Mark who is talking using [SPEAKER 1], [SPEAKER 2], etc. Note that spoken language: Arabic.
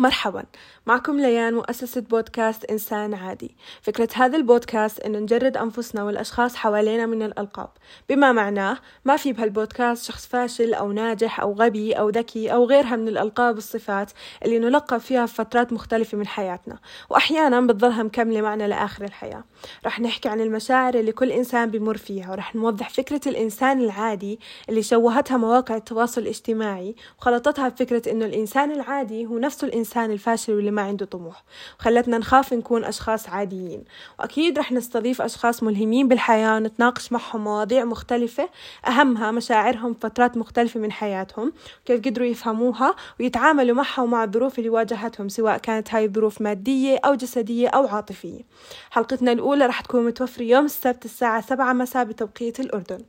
[SPEAKER 1] مرحبا. معكم ليان مؤسسة بودكاست إنسان عادي. فكرة هذا البودكاست إنه نجرد أنفسنا والأشخاص حوالينا من الألقاب. بما معناه ما في بهالبودكاست شخص فاشل أو ناجح أو غبي أو ذكي أو غيرها من الألقاب والصفات اللي نلقب فيها في فترات مختلفة من حياتنا. وأحيانا بتظلها مكملة معنا لآخر الحياة. رح نحكي عن المشاعر اللي كل إنسان بمر فيها ورح نوضح فكرة الإنسان العادي اللي شوهتها مواقع التواصل الاجتماعي وخلطتها بفكرة إنه الإنسان العادي هو نفسه الإنسان الإنسان الفاشل واللي ما عنده طموح. وخلتنا نخاف نكون أشخاص عاديين. وأكيد رح نستضيف أشخاص ملهمين بالحياة ونتناقش معهم مواضيع مختلفة. أهمها مشاعرهم فترات مختلفة من حياتهم. كيف قدروا يفهموها ويتعاملوا معها ومع الظروف اللي واجهتهم سواء كانت هاي الظروف مادية أو جسدية أو عاطفية. حلقتنا الأولى رح تكون متوفرة يوم السبت الساعة سبعة. مساء بتوقيت الأردن.